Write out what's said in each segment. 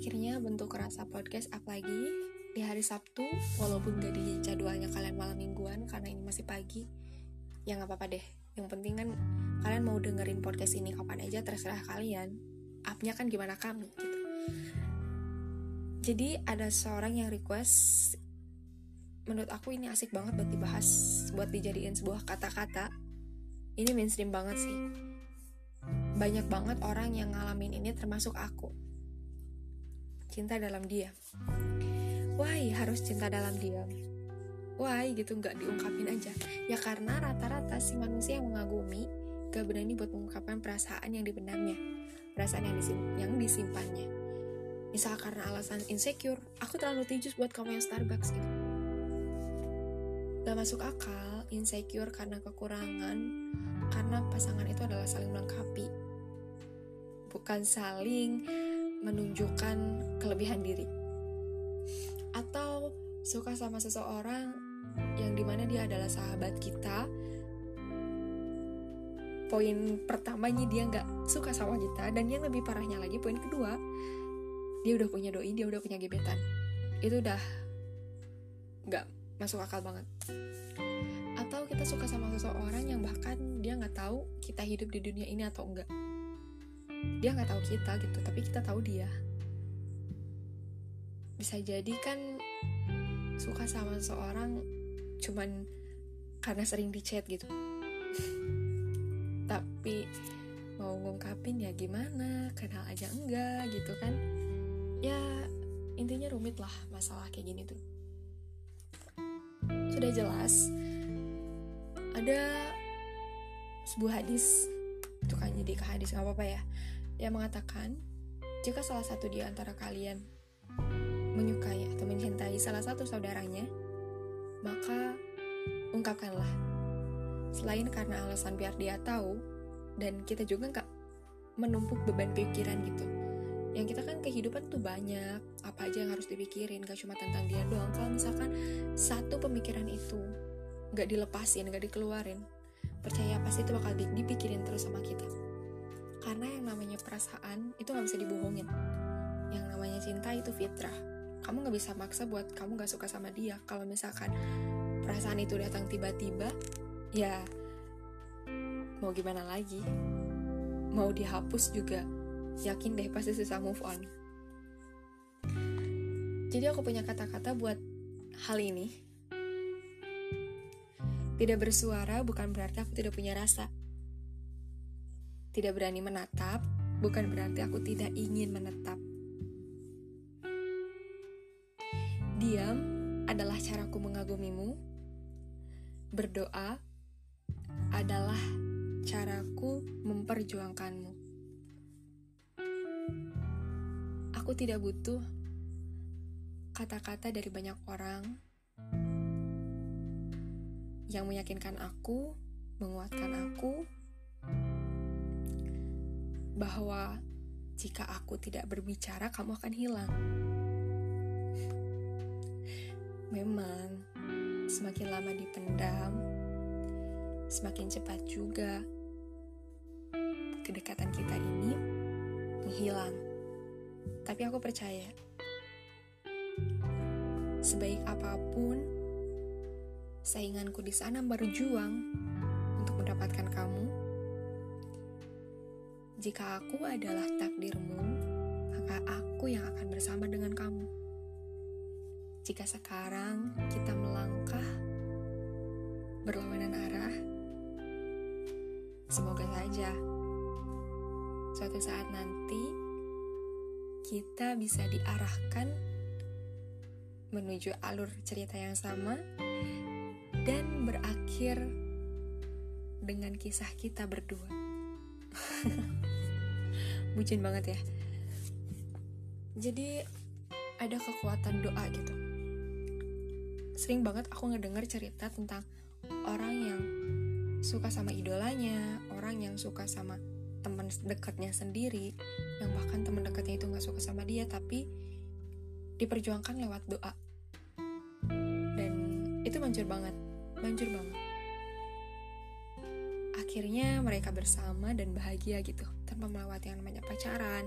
podcast up lagi di hari Sabtu walaupun gak di jadwalnya kalian malam mingguan karena ini masih pagi ya nggak apa-apa deh. Yang penting kan kalian mau dengerin podcast ini kapan aja terserah kalian. Upnya kan gimana kami gitu. Jadi ada seorang yang request menurut aku ini asik banget buat dibahas buat dijadiin sebuah kata-kata. Ini mainstream banget sih. Banyak banget orang yang ngalamin ini termasuk aku cinta dalam diam why harus cinta dalam diam why gitu nggak diungkapin aja. Ya karena rata-rata si manusia yang mengagumi gak berani buat mengungkapkan perasaan yang dipendamnya perasaan yang, disim yang disimpannya. Misal karena alasan insecure aku terlalu tijus buat kamu yang Starbucks gitu. Gak masuk akal insecure karena kekurangan karena pasangan itu adalah saling melengkapi. Bukan saling menunjukkan kelebihan diri. Atau suka sama seseorang yang di mana dia adalah sahabat kita poin pertamanya dia nggak suka sama kita dan yang lebih parahnya lagi poin kedua dia udah punya doi dia udah punya gebetan. Itu udah nggak masuk akal banget. Atau kita suka sama seseorang yang bahkan dia nggak tahu kita hidup di dunia ini atau enggak dia nggak tahu kita gitu tapi kita tahu dia. Bisa jadi kan suka sama seseorang cuman karena sering di chat gitu. Tapi mau ngungkapin ya gimana kenal aja enggak gitu kan. Ya intinya rumit lah masalah kayak gini tuh. Sudah jelas ada sebuah hadis. Itu kan jadi ke hadis nggak apa-apa ya dia mengatakan jika salah satu di antara kalian menyukai atau mencintai salah satu saudaranya maka ungkapkanlah. Selain karena alasan biar dia tahu dan kita juga nggak menumpuk beban pikiran gitu. Yang kita kan kehidupan tuh banyak apa aja yang harus dipikirin gak cuma tentang dia doang. Kalau misalkan satu pemikiran itu nggak dilepasin nggak dikeluarin percaya pasti itu bakal dipikirin terus sama kita karena yang namanya perasaan itu nggak bisa dibohongin. Yang namanya cinta itu fitrah. Kamu nggak bisa maksa buat kamu nggak suka sama dia. Kalau misalkan perasaan itu datang tiba-tiba ya mau gimana lagi? Mau dihapus juga yakin deh pasti susah move on. Jadi aku punya kata-kata buat hal ini. Tidak bersuara bukan berarti aku tidak punya rasa tidak berani menatap bukan berarti aku tidak ingin menetap diam adalah caraku mengagumimu berdoa adalah caraku memperjuangkanmu. Aku tidak butuh kata-kata dari banyak orang yang meyakinkan aku, menguatkan aku bahwa jika aku tidak berbicara, kamu akan hilang. Memang, semakin lama dipendam, semakin cepat juga kedekatan kita ini menghilang. Tapi aku percaya, sebaik apa pun sainganku di sana berjuang untuk mendapatkan kamu, jika aku adalah takdirmu, maka aku yang akan bersama dengan kamu. Jika sekarang kita melangkah berlawanan arah, semoga saja suatu saat nanti kita bisa diarahkan menuju alur cerita yang sama dan berakhir dengan kisah kita berdua. Bucin banget ya. Jadi ada kekuatan doa gitu sering banget aku ngedenger cerita tentang orang yang suka sama idolanya, orang yang suka sama teman dekatnya sendiri, yang bahkan teman dekatnya itu nggak suka sama dia, tapi diperjuangkan lewat doa. Dan itu manjur banget, manjur banget. Akhirnya mereka bersama dan bahagia gitu, tanpa melewati yang namanya pacaran,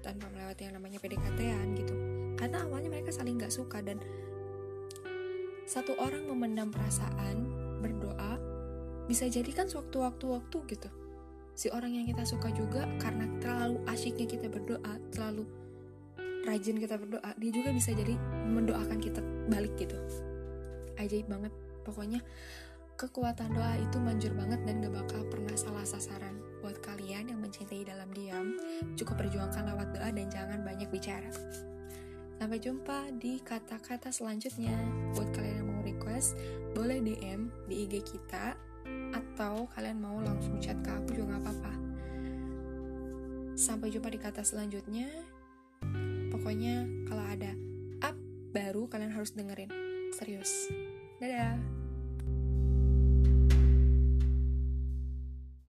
tanpa melewati yang namanya PDKT-an gitu. karena awalnya mereka saling gak suka dan satu orang memendam perasaan berdoa bisa jadi kan sewaktu-waktu-waktu gitu. Si orang yang kita suka juga karena terlalu asyiknya kita berdoa terlalu rajin kita berdoa dia juga bisa jadi mendoakan kita balik gitu. Ajaib banget. Pokoknya kekuatan doa itu manjur banget dan gak bakal pernah salah sasaran buat kalian yang mencintai dalam diam cukup perjuangkan lewat doa dan jangan banyak bicara Sampai jumpa di kata-kata selanjutnya. Buat kalian yang mau request, boleh DM di IG kita atau kalian mau langsung chat ke aku juga gak apa-apa. Sampai jumpa di kata selanjutnya. Pokoknya kalau ada up baru kalian harus dengerin. Serius. Dadah.